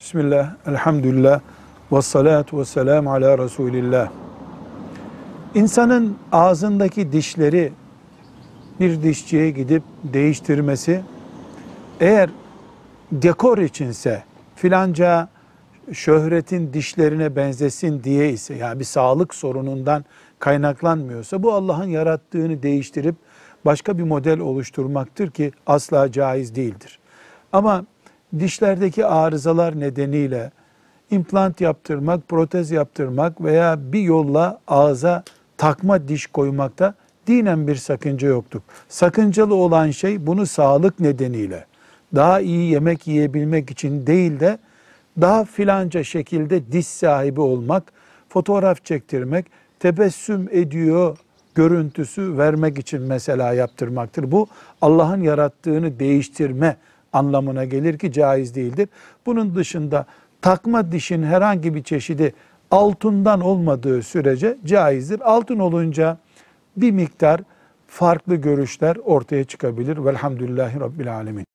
Bismillah, elhamdülillah, ve salatu ve selamu ala Resulillah. İnsanın ağzındaki dişleri bir dişçiye gidip değiştirmesi, eğer dekor içinse, filanca şöhretin dişlerine benzesin diye ise, yani bir sağlık sorunundan kaynaklanmıyorsa, bu Allah'ın yarattığını değiştirip başka bir model oluşturmaktır ki asla caiz değildir. Ama dişlerdeki arızalar nedeniyle implant yaptırmak, protez yaptırmak veya bir yolla ağza takma diş koymakta dinen bir sakınca yoktur. Sakıncalı olan şey bunu sağlık nedeniyle daha iyi yemek yiyebilmek için değil de daha filanca şekilde diş sahibi olmak, fotoğraf çektirmek, tebessüm ediyor görüntüsü vermek için mesela yaptırmaktır. Bu Allah'ın yarattığını değiştirme anlamına gelir ki caiz değildir. Bunun dışında takma dişin herhangi bir çeşidi altından olmadığı sürece caizdir. Altın olunca bir miktar farklı görüşler ortaya çıkabilir. Velhamdülillahi Rabbil Alemin.